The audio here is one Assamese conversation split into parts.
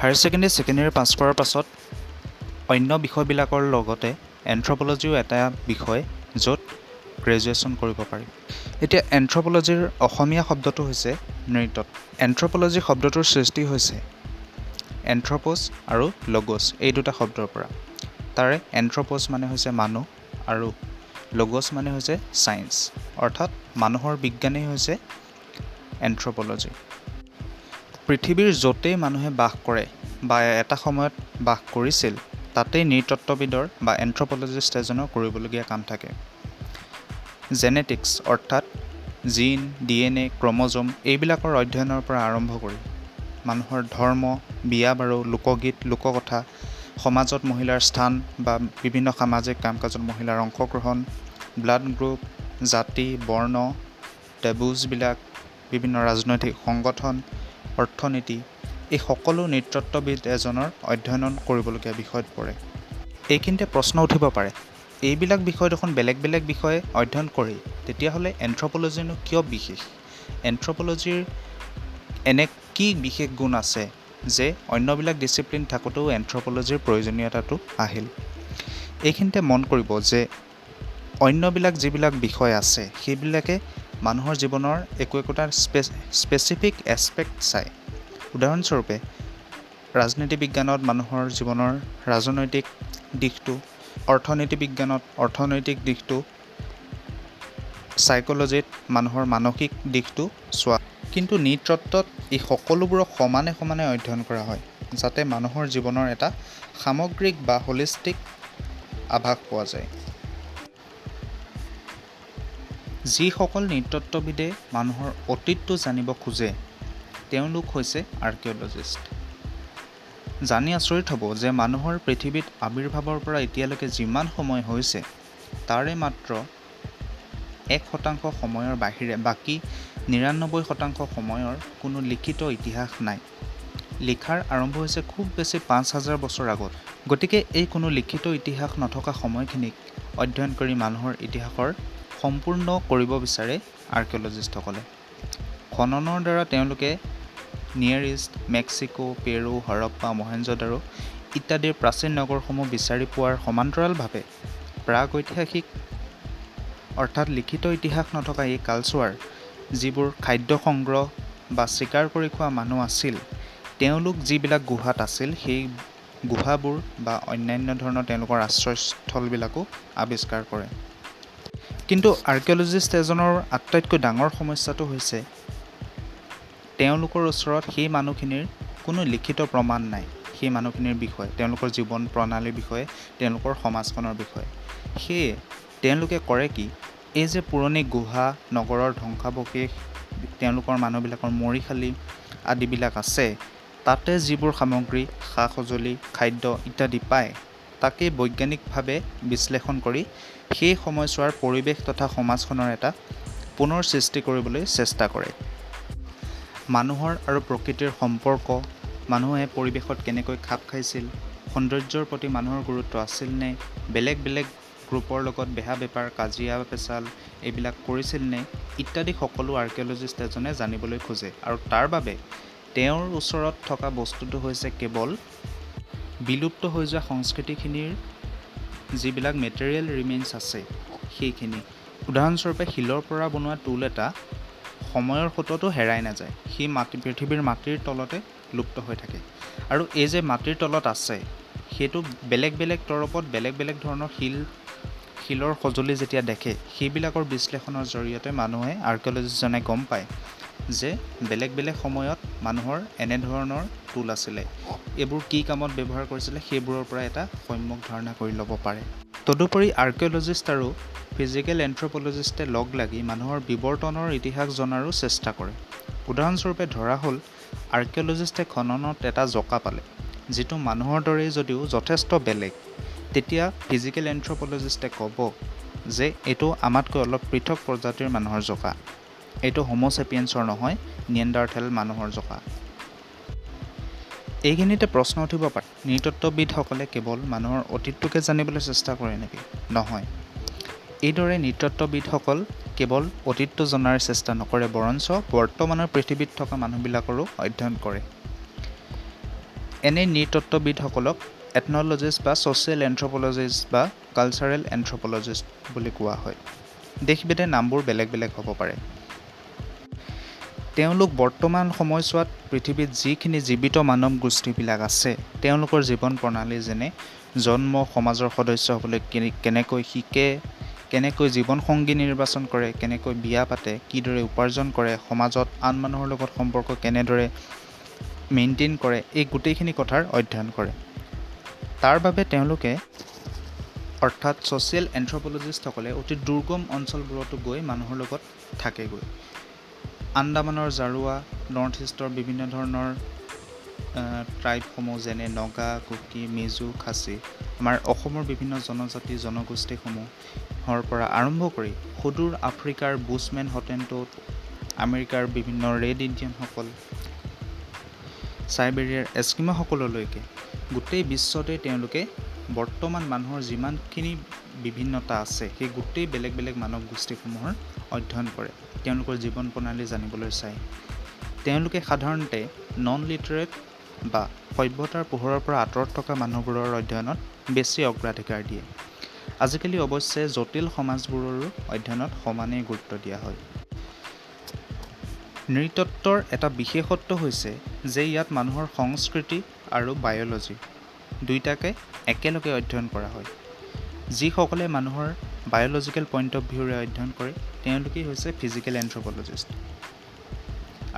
Higher secondary second year pass কৰাৰ পাছত অন্য বিষয়বিলাকৰ লগতে এন্থ্ৰপলজিও এটা বিষয় য'ত গ্ৰেজুৱেশ্যন কৰিব পাৰি। এতিয়া এন্থ্ৰপলজিৰ অসমীয়া শব্দটো হৈছে নৃতত এন্থ্ৰপলজি শব্দটোৰ সৃষ্টি হৈছে এন্থ্ৰপ'জ আৰু লগ'জ এই দুটা শব্দৰ পৰা। তাৰে এন্থ্ৰপ'জ মানে হৈছে মানুহ আৰু লগ'জ মানে হৈছে ছায়েন্স অৰ্থাৎ মানুহৰ বিজ্ঞানেই হৈছে এন্থ্ৰপলজি পৃথিৱীৰ য'তেই মানুহে বাস কৰে বা এটা সময়ত বাস কৰিছিল তাতেই নৃতত্ত্ববিদৰ বা এন্থ্ৰপলজিষ্ট এজনৰ কৰিবলগীয়া কাম থাকে। জেনেটিক্স অৰ্থাৎ gene D N A chromosome এইবিলাকৰ অধ্যয়নৰ পৰা আৰম্ভ কৰি মানুহৰ ধৰ্ম বিয়া বাৰু লোকগীত লোককথা সমাজত মহিলাৰ স্থান বা বিভিন্ন সামাজিক কাম কাজত মহিলাৰ অংশগ্ৰহণ ব্লাড গ্ৰুপ জাতি বৰ্ণ টেবুজবিলাক বিভিন্ন ৰাজনৈতিক সংগঠন অৰ্থনীতি এই সকলো নৃতত্ত্ববিদ এজনৰ অধ্যয়ন কৰিবলগীয়া বিষয়ত পৰে। এইখিনিতে প্ৰশ্ন উঠিব পাৰে এইবিলাক বিষয় দেখোন বেলেগ বেলেগ বিষয়ে অধ্যয়ন কৰি তেতিয়াহ'লে এন্থ্ৰপলজিনো কিয় বিশেষ? এন্থ্ৰপলজিৰ এনে কি বিশেষ গুণ আছে যে অন্যবিলাক ডিচিপ্লিন থাকোঁতেও এন্থ্ৰপলজিৰ প্ৰয়োজনীয়তাটো আহিল? এইখিনিতে মন কৰিব যে অন্যবিলাক যিবিলাক বিষয় আছে সেইবিলাকে মানুহৰ জীৱনৰ একো একোটা স্পে স্পেচিফিক এছপেক্ট চায় উদাহৰণস্বৰূপে ৰাজনীতি বিজ্ঞানত মানুহৰ জীৱনৰ ৰাজনৈতিক দিশটো অৰ্থনীতি বিজ্ঞানত অৰ্থনৈতিক দিশটো চাইক'লজিত মানুহৰ মানসিক দিশটো চোৱা। কিন্তু নৃতত্ত্বত এই সকলোবোৰক সমানে সমানে অধ্যয়ন কৰা হয় যাতে মানুহৰ জীৱনৰ এটা সামগ্ৰিক বা হলিষ্টিক আভাস পোৱা যায়। যিসকল নৃতত্ত্ববিদে মানুহৰ অতীতটো জানিব খোজে তেওঁলোক হৈছে আৰ্কিঅ'লজিষ্ট। জানি আচৰিত হ'ব যে মানুহৰ পৃথিৱীত আৱিৰ্ভাৱৰ পৰা এতিয়ালৈকে যিমান সময় হৈছে তাৰে মাত্ৰ এক শতাংশ সময়ৰ বাহিৰে বাকী নিৰান্নব্বৈ শতাংশ সময়ৰ কোনো লিখিত ইতিহাস নাই। লিখাৰ আৰম্ভ হৈছে খুব বেছি পাঁচ হাজাৰ বছৰ আগত। গতিকে এই কোনো লিখিত ইতিহাস নথকা সময়খিনিক অধ্যয়ন কৰি মানুহৰ ইতিহাসৰ সম্পূৰ্ণ কৰিব বিচাৰে আৰ্কিঅ'লজিষ্টসকলে। খননৰ দ্বাৰা তেওঁলোকে near east Mexico Peru Harappa Mohenjodaro ইত্যাদিৰ প্ৰাচীন নগৰসমূহ বিচাৰি পোৱাৰ সমান্তৰালভাৱে প্ৰাগ ঐতিহাসিক অৰ্থাৎ লিখিত ইতিহাস নথকা এই কালচোৱাৰ যিবোৰ খাদ্য সংগ্ৰহ বা চিকাৰ কৰি খোৱা মানুহ আছিল তেওঁলোক যিবিলাক গুহাত আছিল সেই গুহাবোৰ বা অন্যান্য ধৰণৰ তেওঁলোকৰ আশ্ৰয়স্থলবিলাকো আৱিষ্কাৰ কৰে। কিন্তু আৰ্কিঅ'লজিষ্ট এজনৰ আটাইতকৈ ডাঙৰ সমস্যাটো হৈছে তেওঁলোকৰ ওচৰত সেই মানুহখিনিৰ কোনো লিখিত প্ৰমাণ নাই সেই মানুহখিনিৰ বিষয়ে তেওঁলোকৰ জীৱন প্ৰণালীৰ বিষয়ে তেওঁলোকৰ সমাজখনৰ বিষয়ে। সেয়ে তেওঁলোকে কৰে কি এই যে পুৰণি গুহা নগৰৰ ধ্বংসাৱশেষ তেওঁলোকৰ মানুহবিলাকৰ মৰিশালি আদিবিলাক আছে তাতে যিবোৰ সামগ্ৰী সা সঁজুলি খাদ্য ইত্যাদি পায় তাকেই বৈজ্ঞানিকভাৱে বিশ্লেষণ কৰি সেই সময়ছোৱাৰ পৰিৱেশ তথা সমাজখনৰ এটা পুনৰ সৃষ্টি কৰিবলৈ চেষ্টা কৰে। মানুহৰ আৰু প্ৰকৃতিৰ সম্পৰ্ক মানুহে পৰিৱেশত কেনেকৈ খাপ খাইছিল সৌন্দৰ্যৰ প্ৰতি মানুহৰ গুৰুত্ব আছিল নে বেলেগ বেলেগ গ্ৰুপৰ লগত বেহা বেপাৰ কাজিয়া পেচাল এইবিলাক কৰিছিল নে ইত্যাদি সকলো আৰ্কিঅ'লজিষ্ট এজনে জানিবলৈ খোজে আৰু তাৰ বাবে তেওঁৰ ওচৰত থকা বস্তুটো হৈছে কেৱল বিলুপ্ত হৈ যোৱা সংস্কৃতিখিনিৰ যিবিলাক মেটেৰিয়েল ৰিমেইনছ আছে সেইখিনি। উদাহৰণস্বৰূপে শিলৰ পৰা বনোৱা টুল এটা সময়ৰ সোঁততো হেৰাই নাযায়। সি মাটি পৃথিৱীৰ মাটিৰ তলতে লুপ্ত হৈ থাকে। আৰু এই যে মাটিৰ তলত আছে সেইটো বেলেগ বেলেগ তৰপত বেলেগ বেলেগ ধৰণৰ শিল শিলৰ সঁজুলি যেতিয়া দেখে সেইবিলাকৰ বিশ্লেষণৰ জৰিয়তে মানুহে আৰ্কিঅ'লজিষ্টজনে গম পায়। যে বেলেগ বেলেগ সময়ত মানুহৰ এনেধৰণৰ টুল আছিলে। এইবোৰ কি কামত ব্যৱহাৰ কৰিছিলে সেইবোৰৰ পৰা এটা সম্যক ধাৰণা কৰি ল'ব পাৰে। তদুপৰি আৰ্কিঅ'লজিষ্ট আৰু ফিজিকেল এন্থ্ৰপলজিষ্টে লগ লাগি মানুহৰ বিৱৰ্তনৰ ইতিহাস জনাৰো চেষ্টা কৰে। উদাহৰণস্বৰূপে ধৰা হ'ল আৰ্কিঅ'লজিষ্টে খননত এটা জকা পালে যিটো মানুহৰ দৰেই যদিও যথেষ্ট বেলেগ তেতিয়া ফিজিকেল এন্থ্ৰপলজিষ্টে ক'ব যে এইটো আমাতকৈ অলপ পৃথক প্ৰজাতিৰ মানুহৰ জকা। এইটো হোম'চেপিয়েন্সৰ নহয় নিয়েণ্ডাৰথেল মানুহৰ জকা এইখিনিতে প্ৰশ্ন উঠিব পাৰে নৃতত্ত্ববিদসকলে কেৱল মানুহৰ অতীতটোকে জানিবলৈ চেষ্টা কৰে নেকি? নহয়। এইদৰে নৃতত্ত্ববিদসকল কেৱল অতীতটো জনাৰ চেষ্টা নকৰে বৰঞ্চ বৰ্তমানৰ পৃথিৱীত থকা মানুহবিলাকৰো অধ্যয়ন কৰে। এনে নৃতত্ত্ববিদসকলক এথন'লজিষ্ট বা ছ'চিয়েল এন্থ্ৰপ'লজিষ্ট বা কালচাৰেল এন্থ্ৰপ'লজিষ্ট বুলি কোৱা হয়। দেশভেদে নামবোৰ বেলেগ বেলেগ হ'ব পাৰে। তেওঁলোক বৰ্তমান সময়ছোৱাত পৃথিৱীত যিখিনি জীৱিত মানৱ গোষ্ঠীবিলাক আছে তেওঁলোকৰ জীৱন প্ৰণালী যেনে জন্ম সমাজৰ সদস্য হ'বলৈ কেনেকৈ শিকে কেনেকৈ জীৱনসংগী নিৰ্বাচন কৰে কেনেকৈ বিয়া পাতে কিদৰে উপাৰ্জন কৰে সমাজত আন মানুহৰ লগত সম্পৰ্ক কেনেদৰে মেইনটেইন কৰে এই গোটেইখিনি কথাৰ অধ্যয়ন কৰে। তাৰ বাবে তেওঁলোকে অৰ্থাৎ ছ'চিয়েল এন্থ্ৰপ'লজিষ্টসকলে অতি দুৰ্গম অঞ্চলবোৰতো গৈ মানুহৰ লগত থাকেগৈ। আন্দামানৰ জাৰুৱা নৰ্থ ইষ্টৰ বিভিন্ন ধৰণৰ ট্ৰাইবসমূহ যেনে নগা কুকি মিজো খাচী আমাৰ অসমৰ বিভিন্ন জনজাতি জনগোষ্ঠীসমূহৰ পৰা আৰম্ভ কৰি সুদূৰ আফ্ৰিকাৰ বুছমেন হটেনটোত আমেৰিকাৰ বিভিন্ন ৰেড ইণ্ডিয়ানসকল চাইবেৰিয়াৰ এস্কিমাসকললৈকে গোটেই বিশ্বতে তেওঁলোকে বৰ্তমান মানুহৰ যিমানখিনি বিভিন্নতা আছে সেই গোটেই বেলেগ বেলেগ মানৱ গোষ্ঠীসমূহৰ অধ্যয়ন কৰে তেওঁলোকৰ জীৱন প্ৰণালী জানিবলৈ চায়। তেওঁলোকে সাধাৰণতে নন লিটাৰেট বা সভ্যতাৰ পোহৰৰ পৰা আঁতৰত থকা মানুহবোৰৰ অধ্যয়নত বেছি অগ্ৰাধিকাৰ দিয়ে। আজিকালি অৱশ্যে জটিল সমাজবোৰৰো অধ্যয়নত সমানেই গুৰুত্ব দিয়া হয়। নৃতত্বৰ এটা বিশেষত্ব হৈছে যে ইয়াত মানুহৰ সংস্কৃতি আৰু বায়'লজি দুয়োটাকে একেলগে অধ্যয়ন কৰা হয়। যিসকলে মানুহৰ বায়'লজিকেল পইণ্ট অফ ভিউৰে অধ্যয়ন কৰে তেওঁলোকেই হৈছে ফিজিকেল এন্থ্ৰপ'লজিষ্ট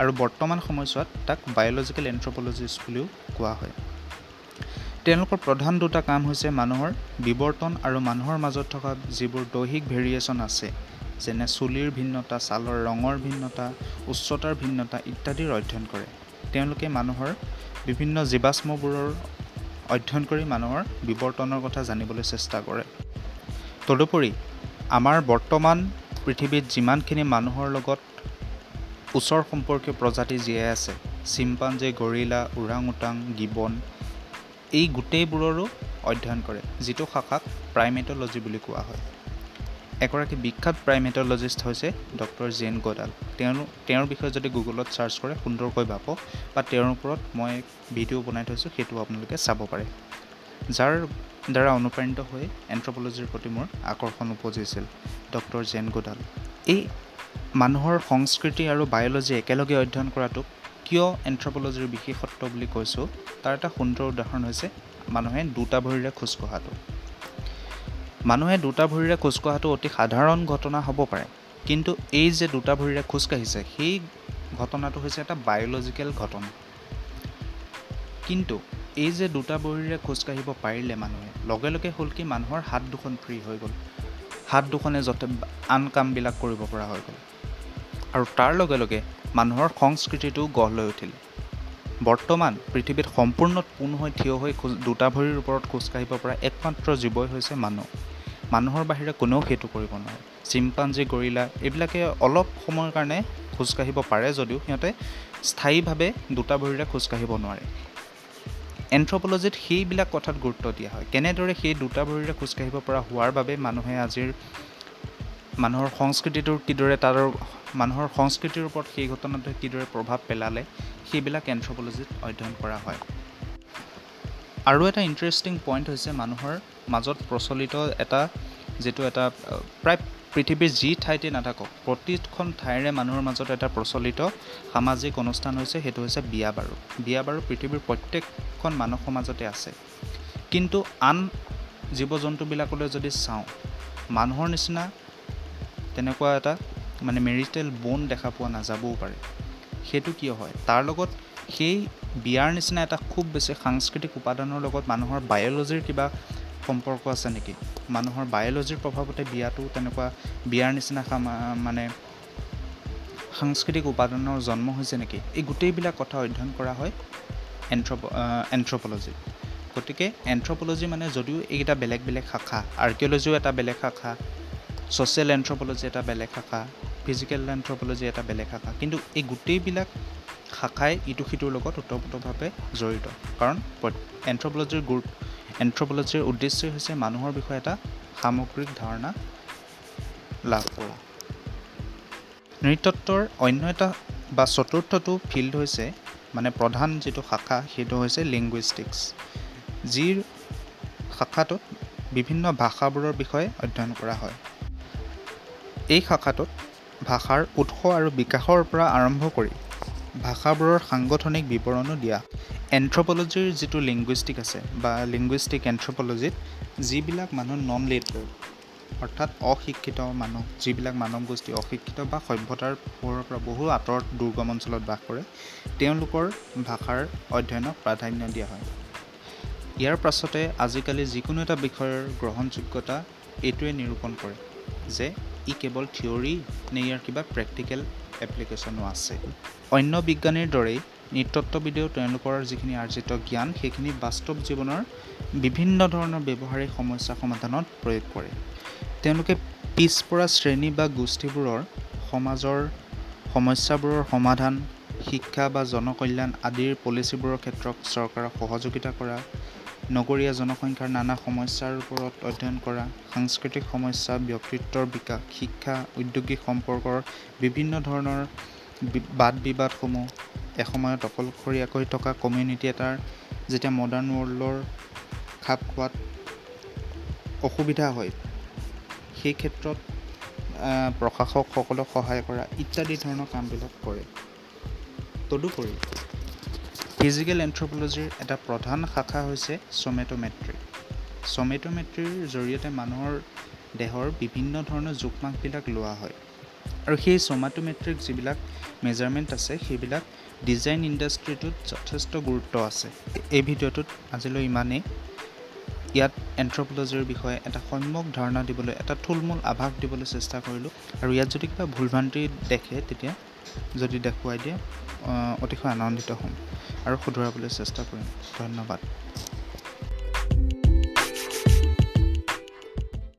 আৰু বৰ্তমান সময়ছোৱাত তাক বায়'লজিকেল এন্থ্ৰপ'লজিষ্ট বুলিও কোৱা হয়। তেওঁলোকৰ প্ৰধান দুটা কাম হৈছে মানুহৰ বিৱৰ্তন আৰু মানুহৰ মাজত থকা যিবোৰ দৈহিক ভেৰিয়েশ্যন আছে যেনে চুলিৰ ভিন্নতা ছালৰ ৰঙৰ ভিন্নতা উচ্চতাৰ ভিন্নতা ইত্যাদিৰ অধ্যয়ন কৰে। তেওঁলোকে মানুহৰ বিভিন্ন জীৱাশ্মবোৰৰ অধ্যয়ন কৰি মানুহৰ বিৱৰ্তনৰ কথা জানিবলৈ চেষ্টা কৰে। তদুপৰি আমাৰ বৰ্তমান পৃথিৱীত যিমানখিনি মানুহৰ লগত ওচৰ সম্পৰ্কীয় প্ৰজাতি জীয়াই আছে chimpanzee gorilla orangutan gibbon এই গোটেইবোৰৰো অধ্যয়ন কৰে যিটো শাখাক প্ৰাইমেটলজি বুলি কোৱা হয়। এগৰাকী বিখ্যাত প্ৰাইমেটলজিষ্ট হৈছে ডক্টৰ জেন গডাল তেওঁ তেওঁৰ বিষয়ে যদি গুগলত ছাৰ্চ কৰে সুন্দৰকৈ পাব বা তেওঁৰ ওপৰত মই ভিডিঅ' বনাই থৈছোঁ সেইটো আপোনালোকে চাব পাৰে। যাৰ দ্বাৰা অনুপ্ৰাণিত হৈ এন্থ্ৰপ'লজিৰ প্ৰতি মোৰ আকৰ্ষণ উপজিছিল ডক্টৰ জেন গোডাল এই মানুহৰ সংস্কৃতি আৰু বায়'লজি একেলগে অধ্যয়ন কৰাটোক কিয় এন্থ্ৰপ'লজিৰ বিশেষত্ব বুলি কৈছোঁ তাৰ এটা সুন্দৰ উদাহৰণ হৈছে মানুহে দুটা ভৰিৰে খোজকঢ়াটো মানুহে দুটা ভৰিৰে খোজকঢ়াটো অতি সাধাৰণ ঘটনা হ'ব পাৰে কিন্তু এই যে দুটা ভৰিৰে খোজকাঢ়িছে সেই ঘটনাটো হৈছে এটা বায়'লজিকেল ঘটনা। কিন্তু এই যে দুটা ভৰিৰে খোজকাঢ়িব পাৰিলে মানুহে লগে লগে হ'ল কি মানুহৰ হাত দুখন ফ্ৰী হৈ গ'ল। হাত দুখনে যথে আন কামবিলাক কৰিব পৰা হৈ গ'ল। আৰু তাৰ লগে লগে মানুহৰ সংস্কৃতিটো গঢ় লৈ উঠিল। বৰ্তমান পৃথিৱীত সম্পূৰ্ণ পোন হৈ থিয় হৈ খোজ দুটা ভৰিৰ ওপৰত খোজকাঢ়িব পৰা একমাত্ৰ জীৱই হৈছে মানুহ। মানুহৰ বাহিৰে কোনেও সেইটো কৰিব নোৱাৰে। চিম্পাঞ্জী গৰিলা এইবিলাকে অলপ সময়ৰ কাৰণে খোজকাঢ়িব পাৰে যদিও সিহঁতে স্থায়ীভাৱে দুটা ভৰিৰে খোজকাঢ়িব নোৱাৰে। এন্থ্ৰপ'লজিত সেইবিলাক কথাত গুৰুত্ব দিয়া হয়। কেনেদৰে সেই দুটা ভৰিৰে খোজকাঢ়িব পৰা হোৱাৰ বাবে মানুহে আজিৰ মানুহৰ সংস্কৃতিটোৰ কিদৰে তাৰ মানুহৰ সংস্কৃতিৰ ওপৰত সেই ঘটনাটোৱে কিদৰে প্ৰভাৱ পেলালে সেইবিলাক এন্থ্ৰপ'লজিত অধ্যয়ন কৰা হয়। আৰু এটা ইণ্টাৰেষ্টিং পইণ্ট হৈছে মানুহৰ মাজত প্ৰচলিত এটা যিটো এটা প্ৰায় পৃথিৱীৰ যি ঠাইতে নাথাকক প্ৰতিখন ঠাইৰে মানুহৰ মাজত এটা প্ৰচলিত সামাজিক অনুষ্ঠান হৈছে সেইটো হৈছে বিয়া বাৰু। বিয়া বাৰু পৃথিৱীৰ প্ৰত্যেকখন মানৱ সমাজতে আছে। কিন্তু আন জীৱ জন্তুবিলাকলৈ যদি চাওঁ মানুহৰ নিচিনা তেনেকুৱা এটা মানে মেৰিটেল বন দেখা পোৱা নাযাবও পাৰে। সেইটো কিয় হয়? তাৰ লগত সেই বিয়াৰ নিচিনা এটা খুব বেছি সাংস্কৃতিক উপাদানৰ লগত মানুহৰ বায়'লজিৰ কিবা সম্পৰ্ক আছে নেকি? মানুহৰ বায়'লজিৰ প্ৰভাৱতে বিয়াটো তেনেকুৱা বিয়াৰ নিচিনা মানে সাংস্কৃতিক উপাদানৰ জন্ম হৈছে নেকি? এই গোটেইবিলাক কথা অধ্যয়ন কৰা হয় এন্থ্ৰপ এন্থ্ৰপ'লজি গতিকে এন্থ্ৰপ'লজি মানে যদিও এইকেইটা বেলেগ বেলেগ শাখা আৰ্কিঅ'লজিও এটা বেলেগ শাখা ছ'চিয়েল এন্থ্ৰপ'লজি এটা বেলেগ শাখা ফিজিকেল এন্থ্ৰপ'লজি এটা বেলেগ শাখা কিন্তু এই গোটেইবিলাক শাখাই ইটো সিটোৰ লগত ওতপ্ৰোতভাৱে জড়িত। কাৰণ এন্থ্ৰপ'লজিৰ গুৰুত্ব এন্থ্ৰপ'লজিৰ উদ্দেশ্যই হৈছে মানুহৰ বিষয়ে এটা সামগ্ৰিক ধাৰণা লাভ কৰা। নৃতত্বৰ অন্য এটা বা চতুৰ্থটো ফিল্ড হৈছে মানে প্ৰধান যিটো শাখা সেইটো হৈছে লিংগুইষ্টিক্স যিৰ শাখাটোত বিভিন্ন ভাষাবোৰৰ বিষয়ে অধ্যয়ন কৰা হয়। এই শাখাটোত ভাষাৰ উৎস আৰু বিকাশৰ পৰা আৰম্ভ কৰি ভাষাবোৰৰ সাংগঠনিক বিৱৰণো দিয়া। এন্থ্ৰপলজিৰ যিটো লিংগুইষ্টিক আছে বা লিংগুইষ্টিক এন্থ্ৰপলজিত যিবিলাক মানুহ নন লিটাৰেট অৰ্থাৎ অশিক্ষিত মানুহ যিবিলাক মানৱ গোষ্ঠী অশিক্ষিত বা সভ্যতাৰ পোহৰৰ পৰা বহু আঁতৰত দুৰ্গম অঞ্চলত বাস কৰে তেওঁলোকৰ ভাষাৰ অধ্যয়নক প্ৰাধান্য দিয়া হয়। ইয়াৰ পাছতে আজিকালি যিকোনো এটা বিষয়ৰ গ্ৰহণযোগ্যতা এইটোৱে নিৰূপণ কৰে যে ই কেৱল থিয়ৰী নে ইয়াৰ কিবা প্ৰেক্টিকেল এপ্লিকেশ্যনো আছে। অন্য বিজ্ঞানীৰ দৰেই নৃতত্ববিদেও তেওঁলোকৰ যিখিনি আৰ্জিত জ্ঞান সেইখিনি বাস্তৱ জীৱনৰ বিভিন্ন ধৰণৰ ব্যৱহাৰিক সমস্যা সমাধানত প্ৰয়োগ কৰে। তেওঁলোকে পিছপৰা শ্ৰেণী বা গোষ্ঠীবোৰৰ সমাজৰ সমস্যাবোৰৰ সমাধান শিক্ষা বা জনকল্যাণ আদিৰ পলিচিবোৰৰ ক্ষেত্ৰত চৰকাৰক সহযোগিতা কৰা নগৰীয়া জনসংখ্যাৰ নানা সমস্যাৰ ওপৰত অধ্যয়ন কৰা সাংস্কৃতিক সমস্যা ব্যক্তিত্বৰ বিকাশ শিক্ষা ঔদ্যোগিক সম্পৰ্কৰ বিভিন্ন ধৰণৰ বাদ বিবাদসমূহ এসময়ত অকলশৰীয়াকৈ থকা কমিউনিটি এটাৰ যেতিয়া মডাৰ্ণ ৱৰ্ল্ডৰ খাপ খোৱাত অসুবিধা হয় সেই ক্ষেত্ৰত প্ৰশাসকসকলক সহায় কৰা ইত্যাদি ধৰণৰ কামবিলাক কৰে। তদুপৰি ফিজিকেল এন্থ্ৰপলজিৰ এটা প্ৰধান শাখা হৈছে চমেটোমেট্ৰি চমেটোমেট্ৰিৰ জৰিয়তে মানুহৰ দেহৰ বিভিন্ন ধৰণৰ জোখমাখবিলাক লোৱা হয়। আৰু সেই চমাটোমেট্ৰিক যিবিলাক মেজাৰমেণ্ট আছে সেইবিলাক ডিজাইন ইণ্ডাষ্ট্ৰিটোত যথেষ্ট গুৰুত্ব আছে। এই ভিডিঅ'টোত আজিলৈ ইমানেই। ইয়াত এন্থ্ৰপলজিৰ বিষয়ে এটা সম্যক ধাৰণা দিবলৈ এটা থুলমূল আভাস দিবলৈ চেষ্টা কৰিলোঁ। আৰু ইয়াত যদি কিবা ভুল ভ্ৰান্তি দেখে তেতিয়া যদি দেখুৱাই দিয়ে অতিশয় আনন্দিত হ'ম। আৰু শুধৰাবলৈ চেষ্টা কৰিম। ধন্যবাদ।